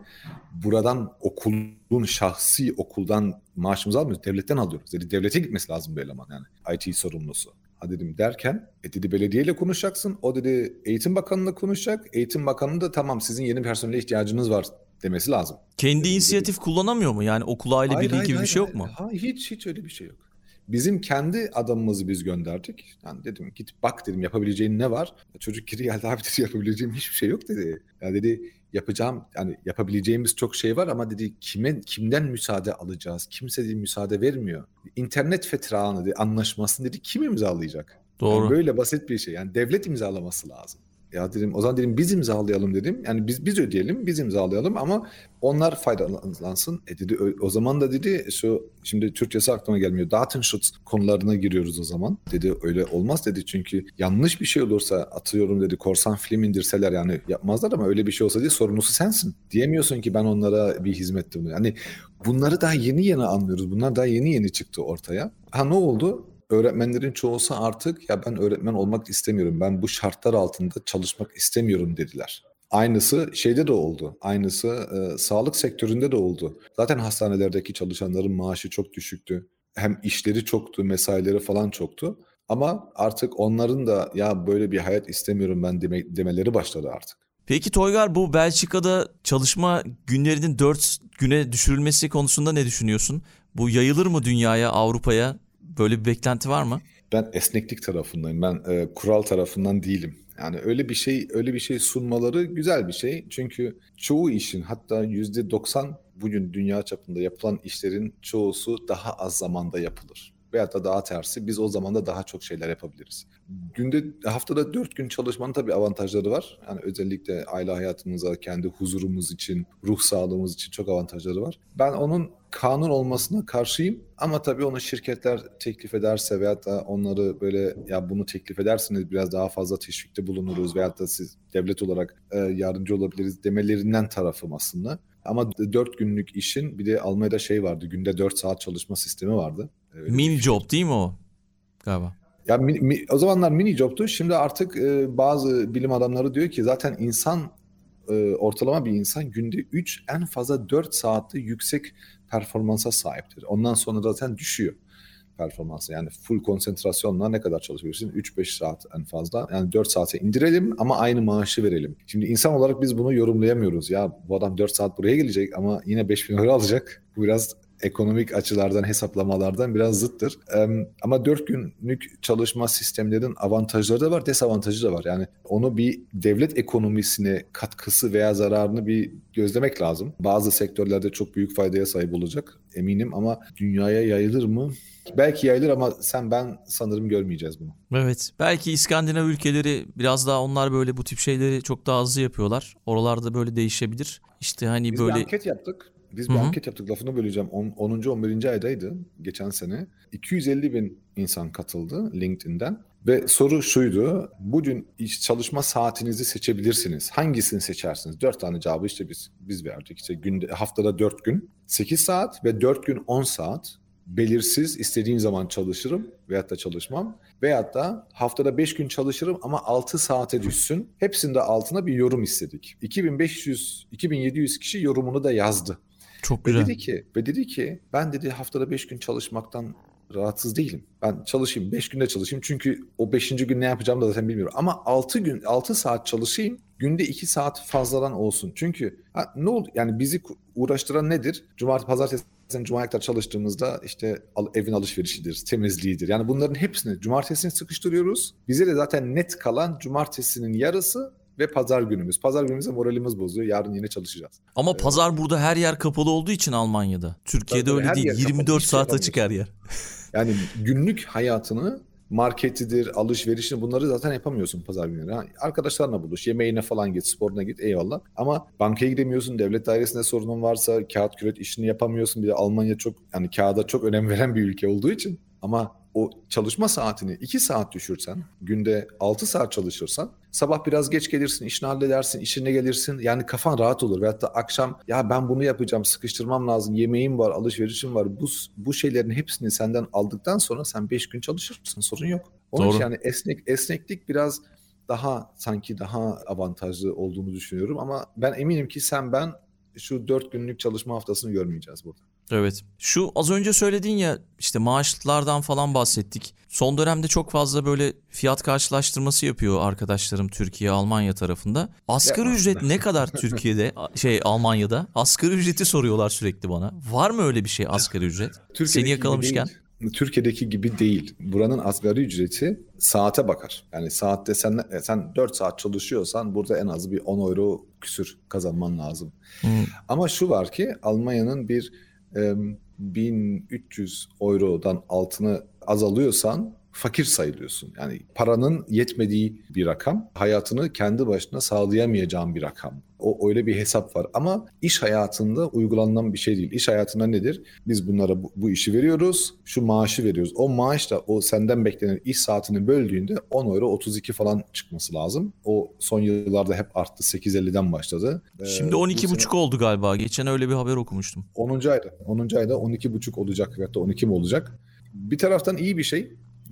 buradan okulun şahsi okuldan maaşımızı almıyoruz. Devletten alıyoruz. Dedi devlete gitmesi lazım bu eleman yani IT sorumlusu. Ha dedim derken e dedi belediyeyle konuşacaksın. O dedi eğitim bakanıyla konuşacak. Eğitim bakanı da tamam sizin yeni personele ihtiyacınız var demesi lazım. Kendi inisiyatif kullanamıyor mu? Yani okul aile hayır, birliği hayır, gibi hayır, bir şey yok mu? Ha, hiç hiç öyle bir şey yok. Bizim kendi adamımızı biz gönderdik. Yani dedim git bak dedim yapabileceğin ne var? Çocuk geri geldi *laughs* abi dedi yapabileceğim hiçbir şey yok dedi. Ya dedi yapacağım yani yapabileceğimiz çok şey var ama dedi kime kimden müsaade alacağız? Kimse dedi müsaade vermiyor. İnternet fetranı dedi anlaşmasını dedi kim imzalayacak? Doğru. Yani böyle basit bir şey. Yani devlet imzalaması lazım. Ya dedim o zaman dedim biz imzalayalım dedim. Yani biz biz ödeyelim, biz imzalayalım ama onlar faydalansın. E dedi o zaman da dedi şu şimdi Türkçesi aklıma gelmiyor. Datenschutz konularına giriyoruz o zaman. Dedi öyle olmaz dedi çünkü yanlış bir şey olursa atıyorum dedi korsan film indirseler yani yapmazlar ama öyle bir şey olsa diye sorumlusu sensin. Diyemiyorsun ki ben onlara bir hizmet Yani bunları daha yeni yeni anlıyoruz. Bunlar daha yeni yeni çıktı ortaya. Ha ne oldu? Öğretmenlerin çoğusu artık ya ben öğretmen olmak istemiyorum. Ben bu şartlar altında çalışmak istemiyorum dediler. Aynısı şeyde de oldu. Aynısı e, sağlık sektöründe de oldu. Zaten hastanelerdeki çalışanların maaşı çok düşüktü. Hem işleri çoktu, mesaileri falan çoktu. Ama artık onların da ya böyle bir hayat istemiyorum ben deme, demeleri başladı artık. Peki Toygar bu Belçika'da çalışma günlerinin 4 güne düşürülmesi konusunda ne düşünüyorsun? Bu yayılır mı dünyaya, Avrupa'ya? Böyle bir beklenti var mı? Ben esneklik tarafındayım. Ben e, kural tarafından değilim. Yani öyle bir şey öyle bir şey sunmaları güzel bir şey. Çünkü çoğu işin hatta yüzde 90 bugün dünya çapında yapılan işlerin çoğusu daha az zamanda yapılır. Veyahut da daha tersi biz o zaman da daha çok şeyler yapabiliriz. Günde haftada dört gün çalışmanın tabii avantajları var. Yani özellikle aile hayatımıza, kendi huzurumuz için, ruh sağlığımız için çok avantajları var. Ben onun kanun olmasına karşıyım ama tabii onu şirketler teklif ederse veyahut da onları böyle ya bunu teklif ederseniz biraz daha fazla teşvikte bulunuruz veyahut da siz devlet olarak e, yardımcı olabiliriz demelerinden tarafım aslında. Ama dört günlük işin bir de Almanya'da şey vardı günde dört saat çalışma sistemi vardı. Öyle mini job değil mi o galiba? Ya mi, mi, o zamanlar mini job'tu. Şimdi artık e, bazı bilim adamları diyor ki zaten insan e, ortalama bir insan günde 3 en fazla 4 saatte yüksek performansa sahiptir. Ondan sonra zaten düşüyor performansı. Yani full konsantrasyonla ne kadar çalışabilirsin? 3-5 saat en fazla. Yani 4 saate indirelim ama aynı maaşı verelim. Şimdi insan olarak biz bunu yorumlayamıyoruz. Ya bu adam 4 saat buraya gelecek ama yine 5000 euro alacak. Bu biraz ekonomik açılardan hesaplamalardan biraz zıttır. Ama dört günlük çalışma sistemlerin avantajları da var, desavantajı da var. Yani onu bir devlet ekonomisine katkısı veya zararını bir gözlemek lazım. Bazı sektörlerde çok büyük faydaya sahip olacak eminim ama dünyaya yayılır mı? Belki yayılır ama sen ben sanırım görmeyeceğiz bunu. Evet. Belki İskandinav ülkeleri biraz daha onlar böyle bu tip şeyleri çok daha hızlı yapıyorlar. Oralarda böyle değişebilir. İşte hani Biz böyle bir anket yaptık. Biz bir Hı-hı. anket yaptık lafını böleceğim. 10. 11. aydaydı geçen sene. 250 bin insan katıldı LinkedIn'den. Ve soru şuydu. Bugün iş çalışma saatinizi seçebilirsiniz. Hangisini seçersiniz? Dört tane cevabı işte biz biz verdik. İşte günde, haftada dört gün 8 saat ve dört gün 10 saat belirsiz istediğim zaman çalışırım veyahut da çalışmam. Veyahut da haftada 5 gün çalışırım ama 6 saate düşsün. Hepsinde altına bir yorum istedik. 2500 2700 kişi yorumunu da yazdı. Çok güzel. Ve dedi ki, ve dedi ki ben dedi haftada 5 gün çalışmaktan rahatsız değilim. Ben çalışayım 5 günde çalışayım çünkü o 5. gün ne yapacağım da zaten bilmiyorum. Ama 6 gün 6 saat çalışayım günde 2 saat fazladan olsun. Çünkü ha, ne oldu yani bizi uğraştıran nedir? Cumartesi pazartesi Cuma'ya kadar çalıştığımızda işte evin alışverişidir, temizliğidir. Yani bunların hepsini cumartesini sıkıştırıyoruz. Bize de zaten net kalan cumartesinin yarısı ve pazar günümüz. Pazar günümüzde moralimiz bozuyor. Yarın yine çalışacağız. Ama evet. pazar burada her yer kapalı olduğu için Almanya'da. Türkiye'de Tabii, öyle değil. 24 saat şey açık her yer. *laughs* Yani günlük hayatını marketidir, alışverişini bunları zaten yapamıyorsun pazar günleri. Ha, arkadaşlarla buluş, yemeğine falan git, sporuna git eyvallah. Ama bankaya gidemiyorsun, devlet dairesinde sorunun varsa kağıt küret işini yapamıyorsun. Bir de Almanya çok yani kağıda çok önem veren bir ülke olduğu için ama o çalışma saatini 2 saat düşürsen, günde 6 saat çalışırsan sabah biraz geç gelirsin, işini halledersin, işine gelirsin. Yani kafan rahat olur. Veyahut da akşam ya ben bunu yapacağım, sıkıştırmam lazım, yemeğim var, alışverişim var. Bu, bu şeylerin hepsini senden aldıktan sonra sen 5 gün çalışırsın, sorun yok. Onun Doğru. için yani esnek, esneklik biraz daha sanki daha avantajlı olduğunu düşünüyorum ama ben eminim ki sen ben şu 4 günlük çalışma haftasını görmeyeceğiz burada. Evet. Şu az önce söylediğin ya işte maaşlardan falan bahsettik. Son dönemde çok fazla böyle fiyat karşılaştırması yapıyor arkadaşlarım Türkiye, Almanya tarafında. Asgari Yapma. ücret ne kadar *laughs* Türkiye'de, şey Almanya'da? Asgari ücreti soruyorlar sürekli bana. Var mı öyle bir şey asgari ücret? Türkiye'deki Seni yakalamışken. Türkiye'deki gibi değil. Buranın asgari ücreti saate bakar. Yani saatte sen sen 4 saat çalışıyorsan burada en az bir 10 euro küsür kazanman lazım. Hmm. Ama şu var ki Almanya'nın bir 1300 eurodan altını azalıyorsan fakir sayılıyorsun. Yani paranın yetmediği bir rakam, hayatını kendi başına sağlayamayacağın bir rakam. O öyle bir hesap var ama iş hayatında uygulanan bir şey değil. İş hayatında nedir? Biz bunlara bu, bu işi veriyoruz, şu maaşı veriyoruz. O maaş da o senden beklenen iş saatini böldüğünde 10 euro 32 falan çıkması lazım. O son yıllarda hep arttı. 8.50'den başladı. Ee, Şimdi 12,5 sene... oldu galiba. Geçen öyle bir haber okumuştum. 10. ayda. 10. ayda 12,5 olacak da 12 mi olacak? Bir taraftan iyi bir şey.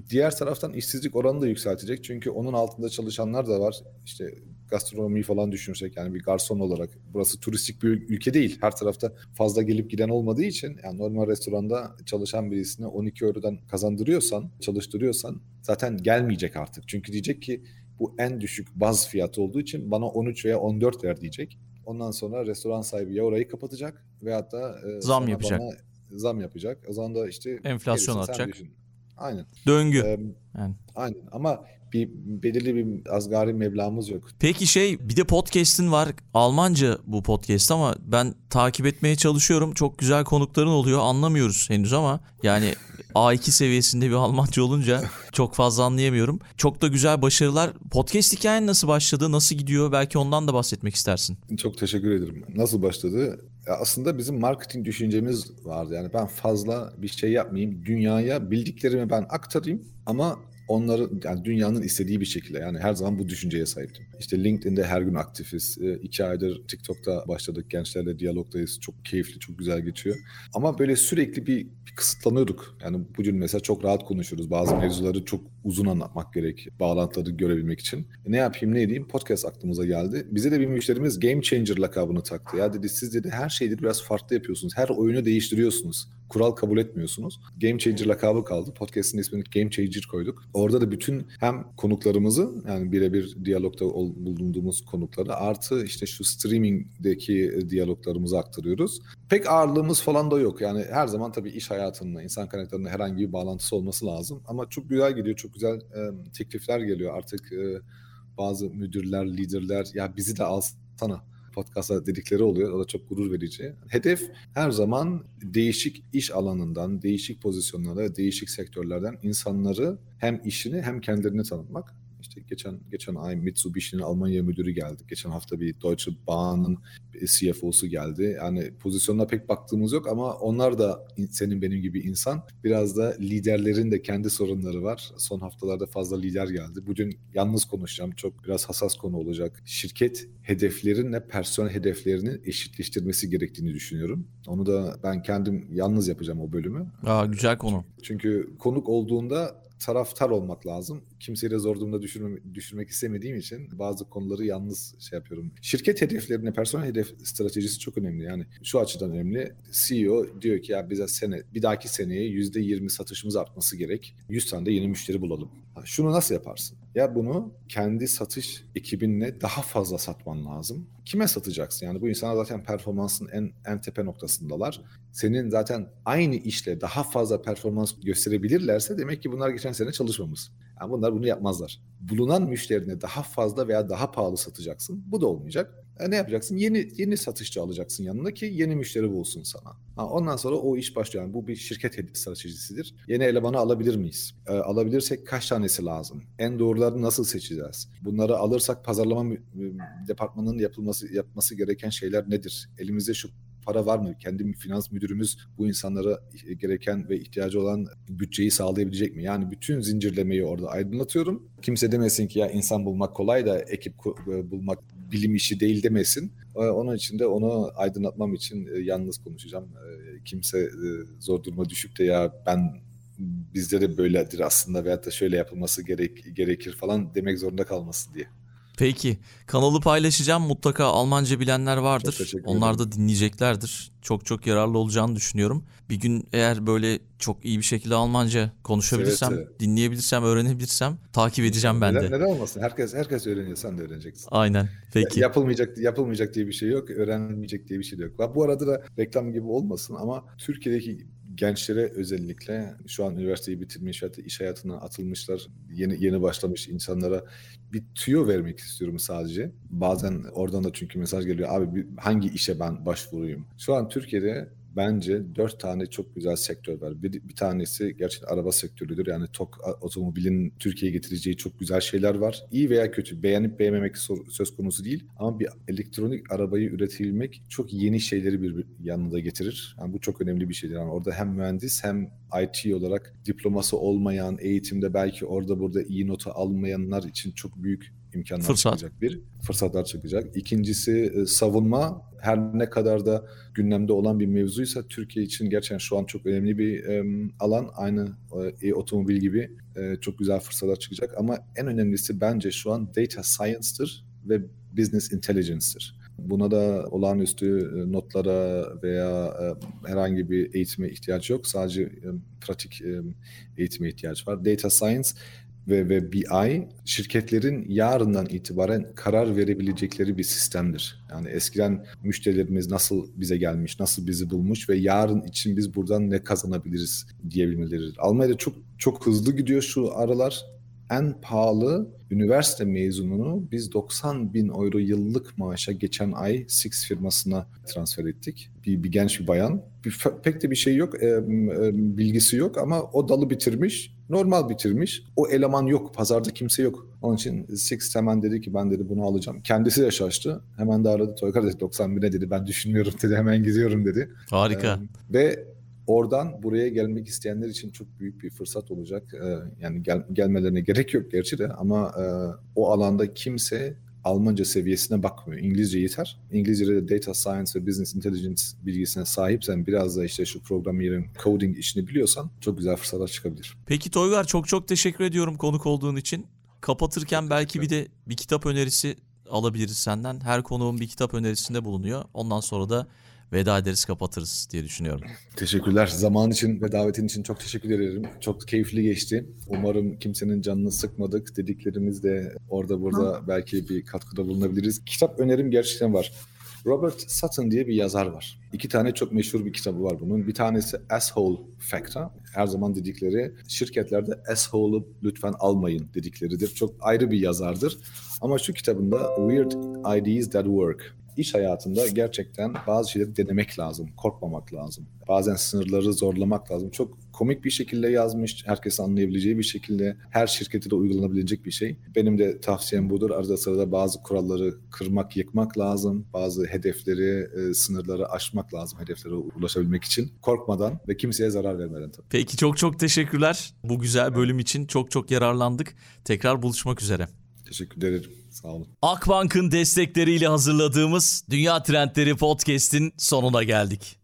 Diğer taraftan işsizlik oranı da yükseltecek. Çünkü onun altında çalışanlar da var. İşte gastronomiyi falan düşünürsek yani bir garson olarak burası turistik bir ülke değil. Her tarafta fazla gelip giden olmadığı için yani normal restoranda çalışan birisine 12 eurodan kazandırıyorsan, çalıştırıyorsan zaten gelmeyecek artık. Çünkü diyecek ki bu en düşük baz fiyatı olduğu için bana 13 veya 14 ver diyecek. Ondan sonra restoran sahibi ya orayı kapatacak veyahut da e, zam yapacak. Bana zam yapacak. O zaman da işte Enflasyon düşün. Aynen. Döngü. Ee, Yani. Aynen ama bir belirli bir asgari meblağımız yok. Peki şey bir de podcast'in var. Almanca bu podcast ama ben takip etmeye çalışıyorum. Çok güzel konukların oluyor. Anlamıyoruz henüz ama yani *laughs* A2 seviyesinde bir Almanca olunca çok fazla anlayamıyorum. Çok da güzel başarılar. Podcast hikayen nasıl başladı? Nasıl gidiyor? Belki ondan da bahsetmek istersin. Çok teşekkür ederim. Nasıl başladı? Ya aslında bizim marketing düşüncemiz vardı. Yani ben fazla bir şey yapmayayım. Dünyaya bildiklerimi ben aktarayım ama onları yani dünyanın istediği bir şekilde yani her zaman bu düşünceye sahiptim. İşte LinkedIn'de her gün aktifiz. Ee, iki aydır TikTok'ta başladık. Gençlerle diyalogdayız. Çok keyifli, çok güzel geçiyor. Ama böyle sürekli bir, bir kısıtlanıyorduk. Yani bugün mesela çok rahat konuşuyoruz. Bazı mevzuları çok uzun anlatmak gerek. Bağlantıları görebilmek için. E ne yapayım ne edeyim? Podcast aklımıza geldi. Bize de bir müşterimiz Game Changer lakabını taktı. Ya dedi siz dedi her şeyi biraz farklı yapıyorsunuz. Her oyunu değiştiriyorsunuz. Kural kabul etmiyorsunuz. Game Changer lakabı kaldı. Podcast'in ismini Game Changer koyduk. Orada da bütün hem konuklarımızı yani birebir diyalogda bulunduğumuz konukları artı işte şu streaming'deki diyaloglarımızı aktarıyoruz. Pek ağırlığımız falan da yok. Yani her zaman tabii iş hayatında, insan kaynaklarında herhangi bir bağlantısı olması lazım. Ama çok güzel gidiyor, çok güzel e, teklifler geliyor. Artık e, bazı müdürler, liderler ya bizi de alsana podcast'a dedikleri oluyor. O da çok gurur verici. Hedef her zaman değişik iş alanından, değişik pozisyonlara, değişik sektörlerden insanları hem işini hem kendilerini tanıtmak. İşte geçen geçen ay Mitsubishi'nin Almanya müdürü geldi. Geçen hafta bir Deutsche Bahn'ın CFO'su geldi. Yani pozisyonuna pek baktığımız yok ama onlar da in- senin benim gibi insan. Biraz da liderlerin de kendi sorunları var. Son haftalarda fazla lider geldi. Bugün yalnız konuşacağım. Çok biraz hassas konu olacak. Şirket hedeflerinle personel hedeflerini eşitleştirmesi gerektiğini düşünüyorum. Onu da ben kendim yalnız yapacağım o bölümü. Aa, güzel konu. Çünkü konuk olduğunda taraftar olmak lazım. Kimseyi de zor durumda düşürme, düşürmek istemediğim için bazı konuları yalnız şey yapıyorum. Şirket hedeflerine personel hedef stratejisi çok önemli. Yani şu açıdan önemli. CEO diyor ki ya bize sene bir dahaki seneye %20 satışımız artması gerek. 100 tane de yeni müşteri bulalım. Ha, Şunu nasıl yaparsın? Ya bunu kendi satış ekibinle daha fazla satman lazım. Kime satacaksın? Yani bu insanlar zaten performansın en en tepe noktasındalar. Senin zaten aynı işle daha fazla performans gösterebilirlerse demek ki bunlar geçen sene çalışmamış. Yani bunlar bunu yapmazlar. Bulunan müşterine daha fazla veya daha pahalı satacaksın. Bu da olmayacak. E ne yapacaksın? Yeni yeni satışçı alacaksın yanına ki yeni müşteri bulsun sana. Ha, ondan sonra o iş başlıyor. Yani bu bir şirket stratejisidir. Yeni elemanı alabilir miyiz? E, alabilirsek kaç tanesi lazım? En doğrularını nasıl seçeceğiz? Bunları alırsak pazarlama departmanının yapılması yapması gereken şeyler nedir? Elimizde şu para var mı? Kendi finans müdürümüz bu insanlara gereken ve ihtiyacı olan bütçeyi sağlayabilecek mi? Yani bütün zincirlemeyi orada aydınlatıyorum. Kimse demesin ki ya insan bulmak kolay da ekip ku- bulmak bilim işi değil demesin. Ee, Onun için de onu aydınlatmam için e, yalnız konuşacağım. Ee, Kimse e, zor duruma düşüp de ya ben bizde de böyledir aslında veyahut da şöyle yapılması gerek, gerekir falan demek zorunda kalmasın diye. Peki kanalı paylaşacağım. Mutlaka Almanca bilenler vardır. Onlar da dinleyeceklerdir. Çok çok yararlı olacağını düşünüyorum. Bir gün eğer böyle çok iyi bir şekilde Almanca konuşabilirsem, Seve seve. dinleyebilirsem, öğrenebilirsem takip edeceğim ben neden, de. neden olmasın? Herkes herkes öğreniyor, sen de öğreneceksin. Aynen. Peki. Yapılmayacak yapılmayacak diye bir şey yok, öğrenilmeyecek diye bir şey yok. Bu arada da reklam gibi olmasın ama Türkiye'deki gençlere özellikle şu an üniversiteyi bitirmiş hatta iş hayatına atılmışlar, yeni yeni başlamış insanlara bir tüyo vermek istiyorum sadece. Bazen oradan da çünkü mesaj geliyor. Abi hangi işe ben başvurayım? Şu an Türkiye'de bence dört tane çok güzel sektör var. Bir, bir tanesi gerçekten araba sektörüdür. Yani TOK otomobilin Türkiye'ye getireceği çok güzel şeyler var. İyi veya kötü beğenip beğenmemek söz konusu değil. Ama bir elektronik arabayı üretilmek çok yeni şeyleri bir yanında getirir. Yani bu çok önemli bir şeydir. Yani orada hem mühendis hem IT olarak diploması olmayan, eğitimde belki orada burada iyi nota almayanlar için çok büyük imkanlar Fırsat. çıkacak. Bir, fırsatlar çıkacak. İkincisi e, savunma. Her ne kadar da gündemde olan bir mevzuysa Türkiye için gerçekten şu an çok önemli bir e, alan. Aynı e, e-otomobil gibi e, çok güzel fırsatlar çıkacak. Ama en önemlisi bence şu an data science'tır ve business intelligence'tir. Buna da olağanüstü notlara veya herhangi bir eğitime ihtiyaç yok. Sadece pratik eğitime ihtiyaç var. Data science ve, ve BI şirketlerin yarından itibaren karar verebilecekleri bir sistemdir. Yani eskiden müşterilerimiz nasıl bize gelmiş, nasıl bizi bulmuş ve yarın için biz buradan ne kazanabiliriz diyebilmeleridir. Almanya'da çok çok hızlı gidiyor şu aralar. En pahalı üniversite mezununu biz 90 bin euro yıllık maaşa geçen ay Six firmasına transfer ettik. Bir, bir genç bir bayan. Bir, pek de bir şey yok, e, e, bilgisi yok ama o dalı bitirmiş, normal bitirmiş. O eleman yok, pazarda kimse yok. Onun için Six hemen dedi ki ben dedi bunu alacağım. Kendisi de şaştı. Hemen de aradı Toykar dedi 90 bine dedi ben düşünmüyorum dedi hemen gidiyorum dedi. Harika. E, ve oradan buraya gelmek isteyenler için çok büyük bir fırsat olacak. Ee, yani gel, gelmelerine *laughs* gerek yok gerçi de ama e, o alanda kimse Almanca seviyesine bakmıyor. İngilizce yeter. İngilizce'de de data science ve business intelligence bilgisine sahipsen biraz da işte şu programmering, coding işini biliyorsan çok güzel fırsatlar çıkabilir. Peki Toygar çok çok teşekkür ediyorum konuk olduğun için. Kapatırken belki bir de bir kitap önerisi alabiliriz senden. Her konuğun bir kitap önerisinde bulunuyor. Ondan sonra da veda ederiz kapatırız diye düşünüyorum. Teşekkürler. Zaman için ve davetin için çok teşekkür ederim. Çok keyifli geçti. Umarım kimsenin canını sıkmadık. Dediklerimiz de orada burada Hı. belki bir katkıda bulunabiliriz. Kitap önerim gerçekten var. Robert Sutton diye bir yazar var. İki tane çok meşhur bir kitabı var bunun. Bir tanesi Asshole Factor. Her zaman dedikleri şirketlerde asshole'u lütfen almayın dedikleridir. Çok ayrı bir yazardır. Ama şu kitabında Weird Ideas That Work iş hayatında gerçekten bazı şeyleri denemek lazım, korkmamak lazım. Bazen sınırları zorlamak lazım. Çok komik bir şekilde yazmış, herkes anlayabileceği bir şekilde her şirkete de uygulanabilecek bir şey. Benim de tavsiyem budur. Arada sırada bazı kuralları kırmak, yıkmak lazım. Bazı hedefleri, e, sınırları aşmak lazım hedeflere ulaşabilmek için. Korkmadan ve kimseye zarar vermeden tabii. Peki çok çok teşekkürler. Bu güzel bölüm için çok çok yararlandık. Tekrar buluşmak üzere. Teşekkür ederim. Sağ olun. Akbank'ın destekleriyle hazırladığımız Dünya Trendleri Podcast'in sonuna geldik.